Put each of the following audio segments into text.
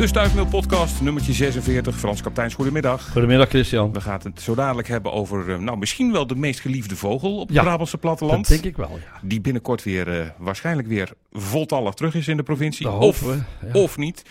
De Stuifmeel podcast, nummertje 46. Frans Kapteins, goedemiddag. Goedemiddag Christian. We gaan het zo dadelijk hebben over, eh, nou misschien wel de meest geliefde vogel op het Ja, Brabantse platteland. Dat denk ik wel, ja. Die binnenkort weer, eh, waarschijnlijk weer voltallig terug is in de provincie. Dat of, we, ja. of niet.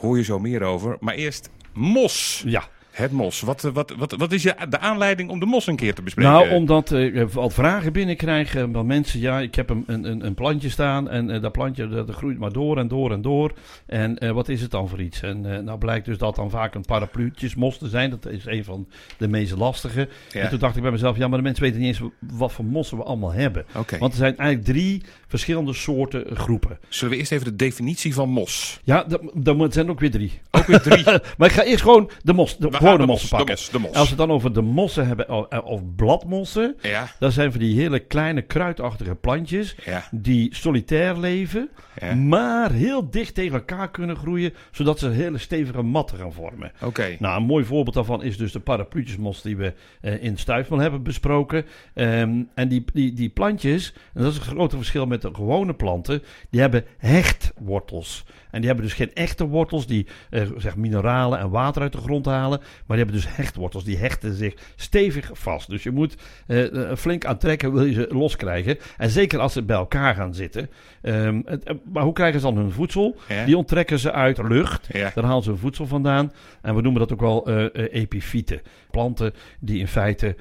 Hoor je zo meer over. Maar eerst mos. Ja, Het mos. Wat, eh, wat, wat, wat is je, de aanleiding om de mos een keer te bespreken? nou omdat eh, ik wat vragen binnenkrijg eh, van mensen. Ja, ik heb een, een, een plantje staan en eh, dat plantje dat, groeit maar door en door en door. En eh, wat is het dan voor iets? En eh, nou blijkt dus dat dan vaak een parapluutjesmos te zijn. Dat is een van de meest lastige. Ja. En toen dacht ik bij mezelf, ja maar de mensen weten niet eens wat voor mossen we allemaal hebben. Want er zijn eigenlijk drie verschillende soorten groepen. Zullen we eerst even de definitie van mos? Ja, er zijn ook weer drie. Ook weer drie. maar ik ga eerst gewoon de mos, de, De mossen mos, pakken. de mos, de mos. Als we het dan over de mossen hebben, of, of bladmossen, Ja, dat zijn van die hele kleine kruidachtige plantjes ja, die solitair leven, ja. maar heel dicht tegen elkaar kunnen groeien, zodat ze hele stevige matten gaan vormen. Oké. Nou, een mooi voorbeeld daarvan is dus de parapluutjesmos die we eh, in Stuifmel hebben besproken. Ehm, en die, die, die plantjes, en dat is het grote verschil met de gewone planten, die hebben hechtwortels. En die hebben dus geen echte wortels die eh, zeg, mineralen en water uit de grond halen, maar die hebben dus hechtwortels. Die hechten zich stevig vast. Dus je moet eh, flink aantrekken, wil je ze loskrijgen. En zeker als ze bij elkaar gaan zitten. Ehm, het- eh, maar hoe krijgen ze dan hun voedsel? Ja. Die onttrekken ze uit lucht. Ja. Daar halen ze hun voedsel vandaan. En we noemen dat ook wel eh, epifieten. Planten die in feite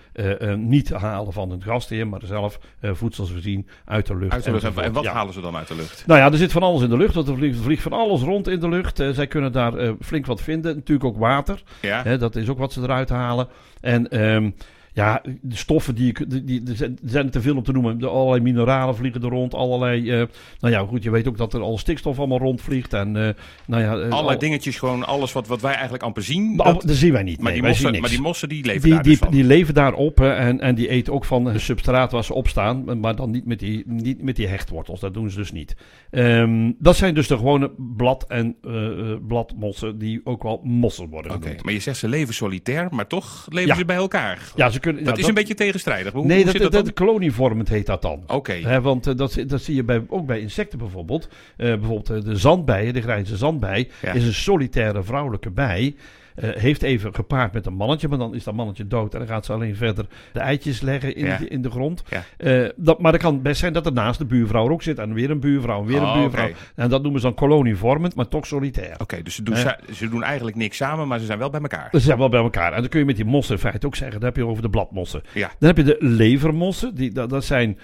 niet halen van hun gastheer, maar zelf voedsel voorzien uit de lucht. Uit de lucht. En wat Ja. halen ze dan uit de lucht? Nou ja, er zit van alles in de lucht. Want er vliegt, vliegt van alles rond in de lucht. Zij kunnen daar flink wat vinden. Natuurlijk ook water. Ja. Hè, dat is ook wat ze eruit halen. En ehm, ja, de stoffen die, die, die er zijn, er te veel om te noemen. De, allerlei mineralen vliegen er rond. Allerlei, eh, nou ja, goed, je weet ook dat er al stikstof allemaal rondvliegt. En eh, nou ja, eh, Allerlei al- dingetjes, gewoon alles wat, wat wij eigenlijk amper zien. Maar dat- dat zien wij niet. maar, Nee, die mossen, maar die mossen die leven die, daar die, dus die leven daarop en, en die eten ook van een substraat waar ze op staan, maar dan niet met die, niet met die hechtwortels. Dat doen ze dus niet. Ehm, dat zijn dus de gewone blad- en eh, bladmossen die ook wel mossen worden Oké, genoemd. maar je zegt ze leven solitair, maar toch leven Ja. ze bij elkaar. Ja, ze kunnen, Dat ja, is een beetje tegenstrijdig. Hoe, nee, hoe dat, zit dat, dat, kolonievormend heet dat dan. Oké, want eh, dat, dat zie je bij, ook bij insecten bijvoorbeeld. Eh, bijvoorbeeld eh, de zandbijen, de grijze zandbij, Ja. is een solitaire vrouwelijke bij. Eh, heeft even gepaard met een mannetje, maar dan is dat mannetje dood. En dan gaat ze alleen verder de eitjes leggen in, Ja. de, in de grond. Ja. Eh, dat, maar dat kan best zijn dat er naast de buurvrouw ook zit. En weer een buurvrouw, en weer Oh, een buurvrouw. oké. En dat noemen ze dan kolonievormend, maar toch solitair. Oké, dus ze doen, Eh. ze doen eigenlijk niks samen, maar ze zijn wel bij elkaar. Ze zijn wel bij elkaar. En dan kun je met die mossen in feite ook zeggen. Dan heb je over de bladmossen. Ja. Dan heb je de levermossen. Die, dat, dat zijn,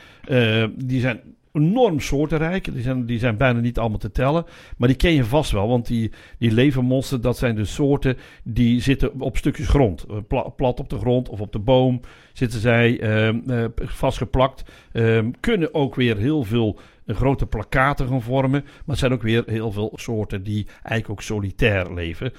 die zijn enorm soortenrijk. Die zijn, die zijn bijna niet allemaal te tellen. Maar die ken je vast wel. Want die, die levermossen, dat zijn dus soorten die zitten op stukjes grond. Eh, pla- plat op de grond of op de boom zitten zij ehm, eh, vastgeplakt. Ehm, kunnen ook weer heel veel eh, grote plakaten gaan vormen. Maar het zijn ook weer heel veel soorten die eigenlijk ook solitair leven.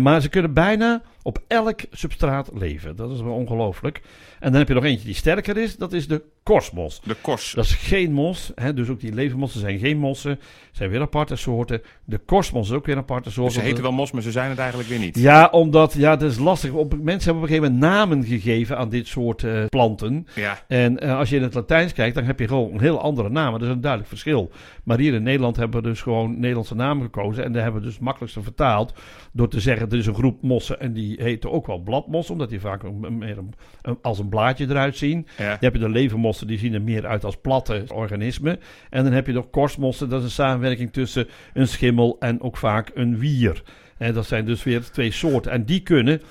Maar ze kunnen bijna op elk substraat leven. Dat is wel ongelooflijk. En dan heb je nog eentje die sterker is. Dat is de korsmos. De kors. Dat is geen mos. Hè, dus ook die levermossen zijn geen mossen. zijn weer aparte soorten. De korsmos is ook weer een aparte soort. Dus ze heten wel mos, maar ze zijn het eigenlijk weer niet. Ja, omdat, ja, dat is lastig. Op, mensen hebben op een gegeven moment namen gegeven aan dit soort eh, planten. Ja, En eh, als je in het Latijns kijkt, dan heb je gewoon een heel andere naam. Dat is een duidelijk verschil. Maar hier in Nederland hebben we dus gewoon Nederlandse namen gekozen. En daar hebben we dus het makkelijkste vertaald. Door te zeggen, er is een groep mossen. En die heten ook wel bladmossen. Omdat die vaak meer een- een- als een blaadje eruit zien. ja. Dan heb je de levermossen, die zien er meer uit als platte organismen. En dan heb je nog korstmossen, dat is een samenwerking tussen een schimmel en ook vaak een wier. En dat zijn dus weer twee soorten. En die kunnen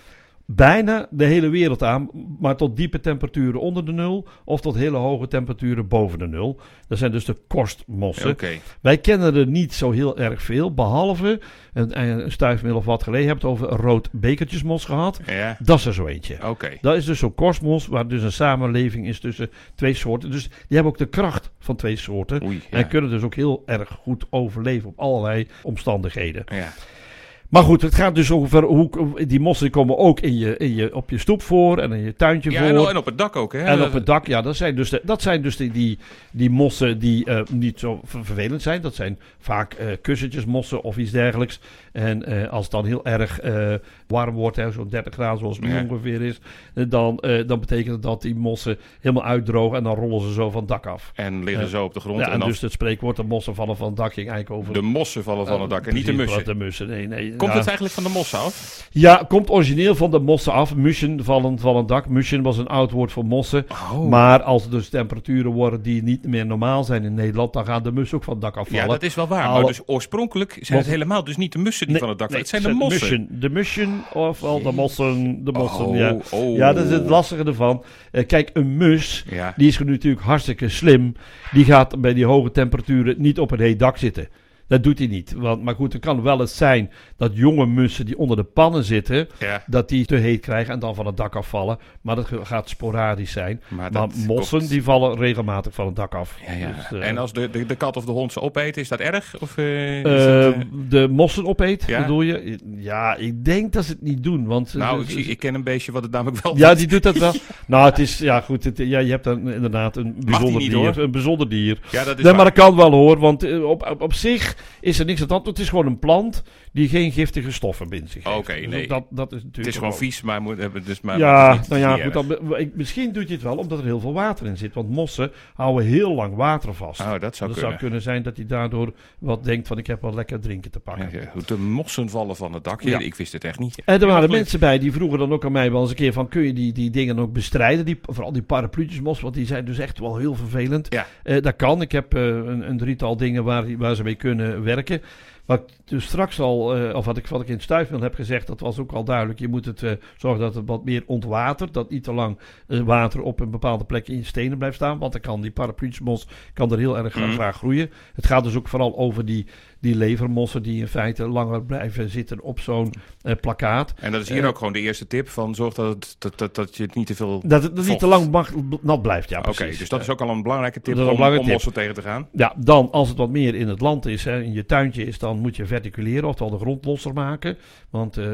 bijna de hele wereld aan, maar tot diepe temperaturen onder de nul of tot hele hoge temperaturen boven de nul. Dat zijn dus de korstmossen. Wij kennen er niet zo heel erg veel, behalve een, een stuifmeel of wat geleden. Je hebt het over een rood bekertjesmos gehad. Ja, Dat is er zo eentje. Dat is dus zo'n kosmos, waar dus een samenleving is tussen twee soorten. Dus die hebben ook de kracht van twee soorten. Oei, ja. En kunnen dus ook heel erg goed overleven op allerlei omstandigheden. Ja. Maar goed, het gaat dus over hoe die mossen komen ook in je, in je, op je stoep voor en in je tuintje Ja, voor. en, en op het dak ook, hè? En op het dak, ja, dat zijn dus, de, dat zijn dus die, die, die mossen die eh, niet zo ver- vervelend zijn. Dat zijn vaak eh kussentjesmossen of iets dergelijks. En eh, als het dan heel erg warm wordt, hè, zo'n 30 graden zoals het nu Ja. ongeveer is, dan, dan betekent het dat die mossen helemaal uitdrogen en dan rollen ze zo van het dak af. En liggen zo op de grond. Ja, en dus het spreekwoord, de mossen vallen van het dak ging eigenlijk over... de mossen vallen van het dak en niet de mussen. De mussen, nee, nee. Komt ja. het eigenlijk van de mossen af? Ja, komt origineel van de mossen af. Mussen van een, van een dak. Mussen was een oud woord voor mossen. Oh. Maar als er dus temperaturen worden die niet meer normaal zijn in Nederland, dan gaan de mussen ook van het dak afvallen. Ja, dat is wel waar. Maar dus oorspronkelijk zijn het helemaal dus niet de mussen die Nee, van het dak nee, vallen. Het zijn de mossen. Mussen. De mussen, ofwel de mossen. De mossen, Oh, ja. oh. Ja, dat is het lastige ervan. Eh, kijk, een mus, Ja. die is natuurlijk hartstikke slim. Die gaat bij die hoge temperaturen niet op een heet dak zitten. Dat doet hij niet. Want, maar goed, het kan wel eens zijn dat jonge mussen die onder de pannen zitten, Ja. dat die te heet krijgen en dan van het dak afvallen. Maar dat gaat sporadisch zijn. Maar mossen, komt- die vallen regelmatig van het dak af. Ja, ja. Dus, eh, en als de, de, de kat of de hond ze opeten, is dat erg? Of, eh, is eh, de mossen opeet, Ja? bedoel je? Ja, ik denk dat ze het niet doen. Want nou, ik, ik ken een beestje wat het namelijk wel Ja, doet. die doet dat wel. nou, het is, ja goed, het, ja, je hebt dan inderdaad een bijzonder niet, dier. hoor. Een bijzonder dier. Ja, dat is Nee, maar dat kan wel hoor, want op, op, op zich is er niks aan hand. Het is gewoon een plant die geen giftige stoffen in zich heeft. Oké, Dus nee. dat, dat is natuurlijk Het is gewoon vies, maar, moet, hebben dus maar Ja, niet- nou ja, goed, dan, ik- misschien doet je het wel omdat er heel veel water in zit. Want mossen houden heel lang water vast. Oh, dat zou dat kunnen. zou kunnen zijn dat hij daardoor wat denkt van ik heb wel lekker drinken te pakken. Ja, goed, de mossen vallen van het dak. Ja. Ik wist het echt niet. En er waren mensen bij die vroegen dan ook aan mij wel eens een keer van... kun je die, die dingen ook bestrijden? Die, vooral die parapluutjesmos, want die zijn dus echt wel heel vervelend. Ja. Eh, dat kan. Ik heb eh, een, een drietal dingen waar, waar ze mee kunnen werken. Wat ik dus straks al, eh, of wat ik, wat ik in het stuifmeel heb gezegd, dat was ook al duidelijk. Je moet het eh, zorgen dat het wat meer ontwatert. Dat niet te lang eh, water op een bepaalde plek in stenen blijft staan. Want dan kan die parapluutjesmos kan er heel erg Mhm. graag groeien. Het gaat dus ook vooral over die, die levermossen die in feite langer blijven zitten op zo'n eh, plakkaat. En dat is hier Eh, ook gewoon de eerste tip van zorg dat, het, dat, dat, dat je het niet te veel... Dat het niet te lang mag, nat blijft, ja Oké, dus dat is ook al een belangrijke tip om, belangrijke om tip. mossen tegen te gaan. Ja, dan als het wat meer in het land is, hè, in je tuintje is, dan moet je verticuleren, oftewel de grond losser maken. Want eh,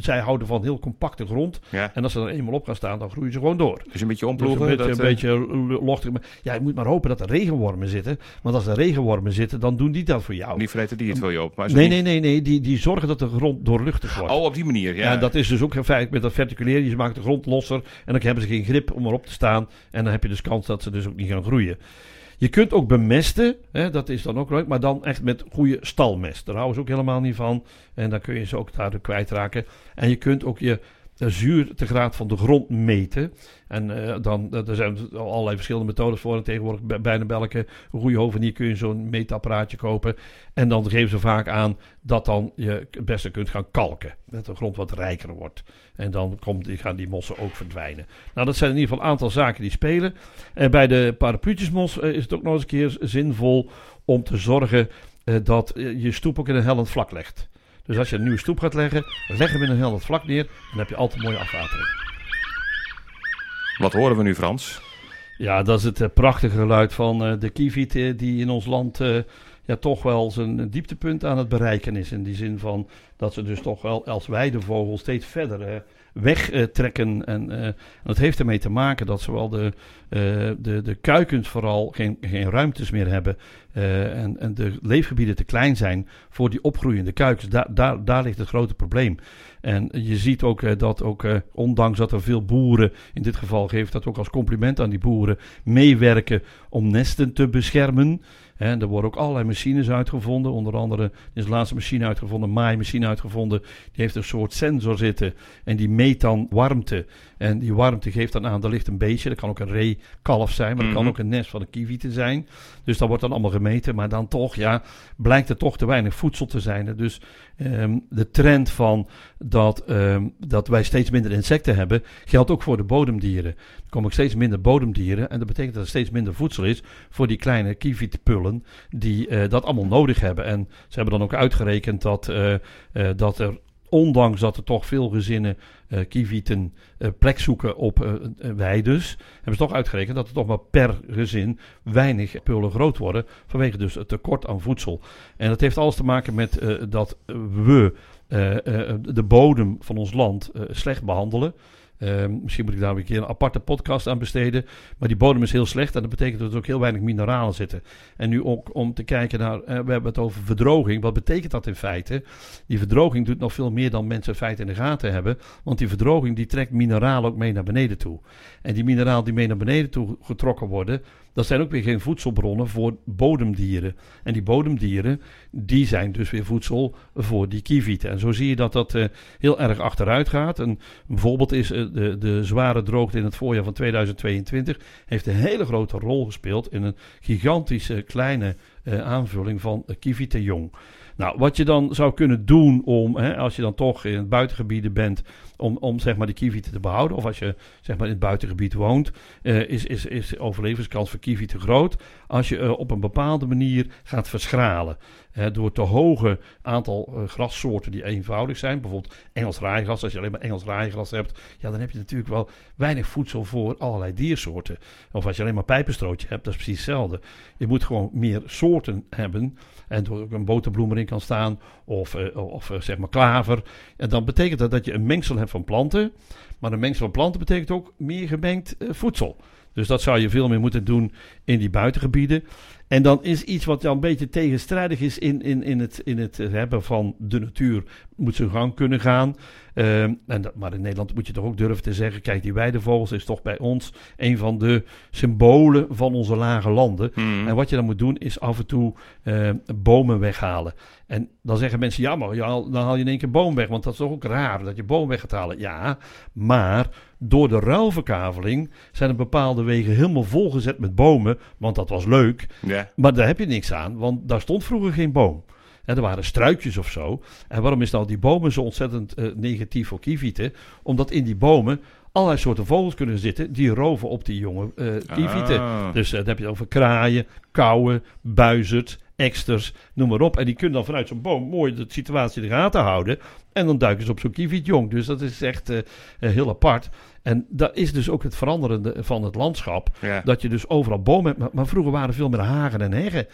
zij houden van heel compacte grond. Ja. En als ze er eenmaal op gaan staan, dan groeien ze gewoon door. Dus een beetje Dus omploegen. een beetje, dat, een beetje lo- lochtig. Ja, je moet maar hopen dat er regenwormen zitten. Want als er regenwormen zitten, dan doen die dat voor jou. Die die het voor je op. Maar Nee, nee, nee, nee. Die, die zorgen dat de grond doorluchtig wordt. Oh, op die manier, ja. Ja, dat is dus ook een feit met dat verticuleren. Je maakt de grond losser en dan hebben ze geen grip om erop te staan. En dan heb je dus kans dat ze dus ook niet gaan groeien. Je kunt ook bemesten, hè, dat is dan ook leuk, maar dan echt met goede stalmest. Daar houden ze ook helemaal niet van. En dan kun je ze ook daardoor kwijtraken. En je kunt ook je eh, zuurtegraad van de grond meten. En eh, dan, eh, er zijn allerlei verschillende methodes voor. En tegenwoordig bij- bijna bij elke goede hovenier kun je zo'n meetapparaatje kopen. En dan geven ze vaak aan dat dan je het beste kunt gaan kalken. Dat de grond wat rijker wordt. En dan komt, gaan die mossen ook verdwijnen. Nou, dat zijn in ieder geval een aantal zaken die spelen. En bij de parapluutjesmos eh, is het ook nog eens een keer zinvol om te zorgen dat je stoep ook in een hellend vlak legt. Dus als je een nieuwe stoep gaat leggen, leg hem in een hellend vlak neer. Dan heb je altijd mooie afwatering. Wat horen we nu, Frans? Ja, dat is het eh, prachtige geluid van eh, de kieviet eh, die in ons land eh, ja, toch wel zijn dieptepunt aan het bereiken is. In die zin van dat ze dus toch wel als weidevogel steeds verder eh, wegtrekken. en eh, dat heeft ermee te maken dat zowel de, eh, de, de kuikens vooral geen, geen ruimtes meer hebben. eh, en, en de leefgebieden te klein zijn voor die opgroeiende kuikens. Daar, daar, daar ligt het grote probleem. En je ziet ook eh, dat ook, eh, ondanks dat er veel boeren, in dit geval geeft dat ook als compliment aan die boeren, meewerken om nesten te beschermen. Hè, er worden ook allerlei machines uitgevonden. Onder andere er is de laatste machine uitgevonden, een maaimachine uitgevonden. Die heeft een soort sensor zitten en die meet dan warmte. En die warmte geeft dan aan, er ligt een beestje. Dat kan ook een ree-kalf zijn, maar dat kan Mhm. ook een nest van een kievieten zijn. Dus dat wordt dan allemaal gemeten. Maar dan toch, ja, blijkt er toch te weinig voedsel te zijn. Dus ehm, de trend van dat, ehm, dat wij steeds minder insecten hebben, geldt ook voor de bodemdieren. Er komen ook steeds minder bodemdieren. En dat betekent dat er steeds minder voedsel is voor die kleine kievietpullen die eh, dat allemaal nodig hebben. En ze hebben dan ook uitgerekend dat, eh, eh, dat er ondanks dat er toch veel gezinnen eh kievieten plek zoeken op weides, hebben ze toch uitgerekend dat er toch maar per gezin weinig pullen groot worden, vanwege dus het tekort aan voedsel. En dat heeft alles te maken met dat we de bodem van ons land slecht behandelen. Eh, misschien moet ik daar een keer een aparte podcast aan besteden. Maar die bodem is heel slecht en dat betekent dat er ook heel weinig mineralen zitten. En nu ook om te kijken naar, eh, we hebben het over verdroging. Wat betekent dat in feite? Die verdroging doet nog veel meer dan mensen in feite in de gaten hebben. Want die verdroging die trekt mineralen ook mee naar beneden toe. En die mineralen die mee naar beneden toe getrokken worden, dat zijn ook weer geen voedselbronnen voor bodemdieren. En die bodemdieren, die zijn dus weer voedsel voor die kievieten. En zo zie je dat dat uh, heel erg achteruit gaat. Een, een voorbeeld is uh, de, de zware droogte in het voorjaar van 2022. Heeft een hele grote rol gespeeld in een gigantische kleine uh, aanvulling van uh, jong. Nou, wat je dan zou kunnen doen om, hè, als je dan toch in buitengebieden bent, om, om zeg maar de kievieten te behouden, of als je zeg maar in het buitengebied woont, uh, is, is, is de overlevingskans voor kievieten groot als je uh, op een bepaalde manier gaat verschralen. Hè, door te hoge aantal grassoorten die eenvoudig zijn, bijvoorbeeld Engels raaigras, als je alleen maar Engels raaigras hebt, ja, dan heb je natuurlijk wel weinig voedsel voor allerlei diersoorten. Of als je alleen maar pijpenstrootje hebt, dat is precies hetzelfde. Je moet gewoon meer soorten hebben en door ook een boterbloem erin kan staan of, of zeg maar klaver. En dan betekent dat dat je een mengsel hebt van planten. Maar een mengsel van planten betekent ook meer gemengd uh, voedsel. Dus dat zou je veel meer moeten doen in die buitengebieden. En dan is iets wat dan een beetje tegenstrijdig is in, in, in, het, in het hebben van de natuur, moet zijn gang kunnen gaan. Uh, en dat, maar in Nederland moet je toch ook durven te zeggen: kijk, die weidevogels is toch bij ons een van de symbolen van onze lage landen. Hmm. En wat je dan moet doen, is af en toe uh, bomen weghalen. En dan zeggen mensen: ja, maar dan haal je in één keer boom weg, want dat is toch ook raar dat je boom weg gaat halen. Ja, maar door de ruilverkaveling zijn er bepaalde wegen helemaal volgezet met bomen, want dat was leuk. Maar daar heb je niks aan, want daar stond vroeger geen boom. En er waren struikjes of zo. En waarom is nou die bomen zo ontzettend uh, negatief voor kievieten? Omdat in die bomen allerlei soorten vogels kunnen zitten die roven op die jonge uh, kievieten. Ah. Dus uh, dan heb je het over kraaien, kauwen, buizerd, eksters, noem maar op. En die kunnen dan vanuit zo'n boom mooi de situatie in de gaten houden. En dan duiken ze op zo'n kievietjong. Dus dat is echt uh, heel apart. En dat is dus ook het veranderende van het landschap. Ja. Dat je dus overal bomen hebt. Maar, maar vroeger waren er veel meer hagen en heggen.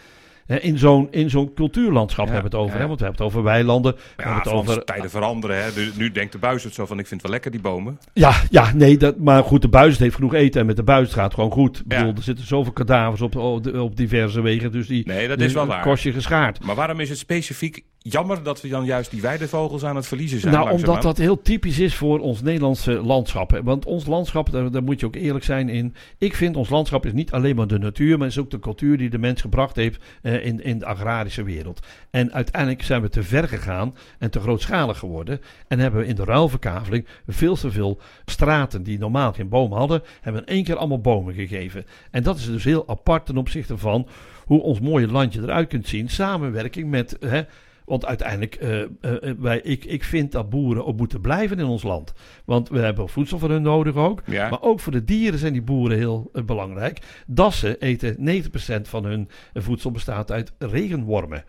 Hè, in zo'n, in zo'n cultuurlandschap Ja, hebben we het over. Hè? Want we hebben het over weilanden. We hebben het over tijden veranderen. Hè. Nu, nu denkt de buis het zo van, ik vind het wel lekker, die bomen. Ja, ja, nee, dat, maar goed, de buis heeft genoeg eten en met de buis gaat het gewoon goed. Ik bedoel, er zitten zoveel kadavers op, op, op diverse wegen, dus die Nee, dat is wel waar. kost je geschaard. Maar waarom is het specifiek jammer dat we dan juist die weidevogels aan het verliezen zijn? Nou, omdat dat heel typisch is voor ons Nederlandse landschap. hè. Want ons landschap, daar, daar moet je ook eerlijk zijn in. Ik vind ons landschap is niet alleen maar de natuur, maar is ook de cultuur die de mens gebracht heeft eh, in, in de agrarische wereld. En uiteindelijk zijn we te ver gegaan en te grootschalig geworden. En hebben we in de ruilverkaveling veel te veel straten die normaal geen bomen hadden, hebben in één keer allemaal bomen gegeven. En dat is dus heel apart ten opzichte van hoe ons mooie landje eruit kunt zien. Samenwerking met. Hè, want uiteindelijk, eh, eh, eh, wij, ik, ik vind dat boeren ook moeten blijven in ons land. Want we hebben voedsel voor hun nodig ook. Ja. Maar ook voor de dieren zijn die boeren heel belangrijk. Dassen eten 90% van hun voedsel bestaat uit regenwormen.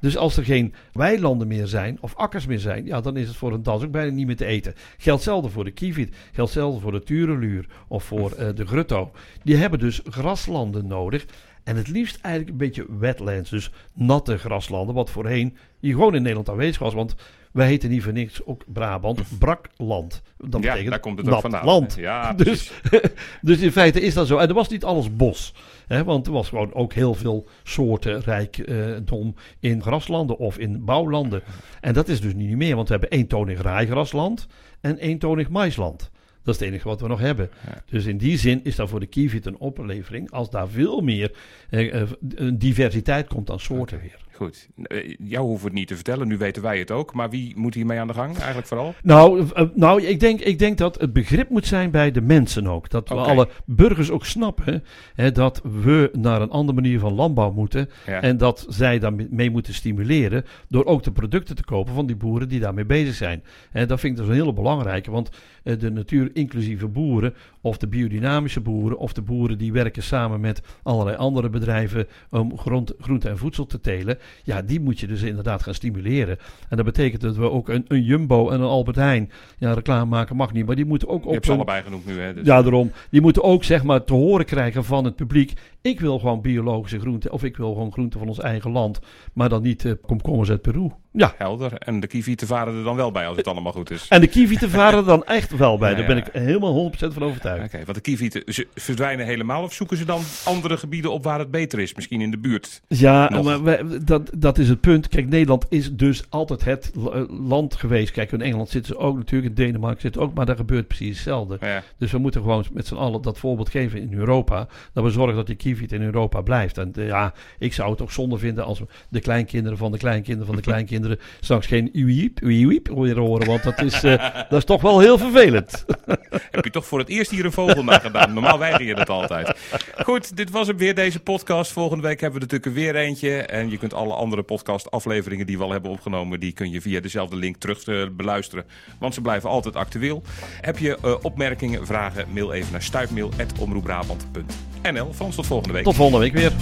Dus als er geen weilanden meer zijn of akkers meer zijn, ja, dan is het voor een das ook bijna niet meer te eten. Geldt hetzelfde voor de kievit, geldt hetzelfde voor de tureluur of voor eh, de grutto. Die hebben dus graslanden nodig. En het liefst eigenlijk een beetje wetlands, dus natte graslanden, wat voorheen hier gewoon in Nederland aanwezig was. Want wij heten niet voor niks, ook Brabant, brakland. Dat ja, betekent daar komt het ook vandaan. land. Ja, Dus, dus in feite is dat zo. En er was niet alles bos. Hè, want er was gewoon ook heel veel soorten rijkdom in graslanden of in bouwlanden. En dat is dus niet meer, want we hebben eentonig raaigrasland en eentonig maisland. Dat is het enige wat we nog hebben. Ja. Dus in die zin is dat voor de kievit een oplevering als daar veel meer eh, eh, diversiteit komt aan soorten weer. Goed. Eh, jou hoeven we het niet te vertellen, nu weten wij het ook. Maar wie moet hiermee aan de gang eigenlijk vooral? Nou, eh, nou ik, denk, ik denk dat het begrip moet zijn bij de mensen ook. Dat we alle burgers ook snappen hè, dat we naar een andere manier van landbouw moeten. Ja. En dat zij daarmee moeten stimuleren door ook de producten te kopen van die boeren die daarmee bezig zijn. En dat vind ik dus een hele belangrijke, want de natuur-inclusieve boeren, of de biodynamische boeren, of de boeren die werken samen met allerlei andere bedrijven om grond, groente en voedsel te telen, ja, die moet je dus inderdaad gaan stimuleren. En dat betekent dat we ook een, een Jumbo en een Albert Heijn, ja, reclame maken mag niet, maar die moeten ook Je op hebt ze allebei genoemd nu, hè? Dus ja, daarom. Die moeten ook zeg maar te horen krijgen van het publiek. Ik wil gewoon biologische groenten. Of ik wil gewoon groenten van ons eigen land. Maar dan niet eh, komkommers uit Peru. Ja. helder. En de kievieten varen er dan wel bij als het allemaal goed is. En de kievieten varen er dan echt wel bij. Daar ben ik helemaal 100% van overtuigd. Oké, want de kievieten ze verdwijnen helemaal of zoeken ze dan andere gebieden op waar het beter is? Misschien in de buurt. Ja, Nog. maar wij- dat, dat, is het punt. Kijk, Nederland is dus altijd het eh, land geweest. Kijk, in Engeland zitten ze ook natuurlijk, in Denemarken zitten ze ook, maar daar gebeurt precies hetzelfde. Ja. Dus we moeten gewoon met z'n allen dat voorbeeld geven in Europa. Dat we zorgen dat die kievit in Europa blijft. En eh, ja, ik zou het ook zonde vinden als we de kleinkinderen van de kleinkinderen van de kleinkinderen straks geen uiep, uiep weer horen. Want dat is, eh, dat is toch wel heel vervelend. Heb je toch voor het eerst hier een vogel naar gedaan? Normaal weiger je dat altijd. Goed, dit was hem weer, deze podcast. Volgende week hebben we er natuurlijk weer eentje. En je kunt alle andere podcast afleveringen die we al hebben opgenomen... die kun je via dezelfde link terug eh, beluisteren. Want ze blijven altijd actueel. Heb je eh, opmerkingen, vragen, mail even naar stuifmail.omroepbrabant.nl. Frans, tot volgende week. Tot volgende week weer.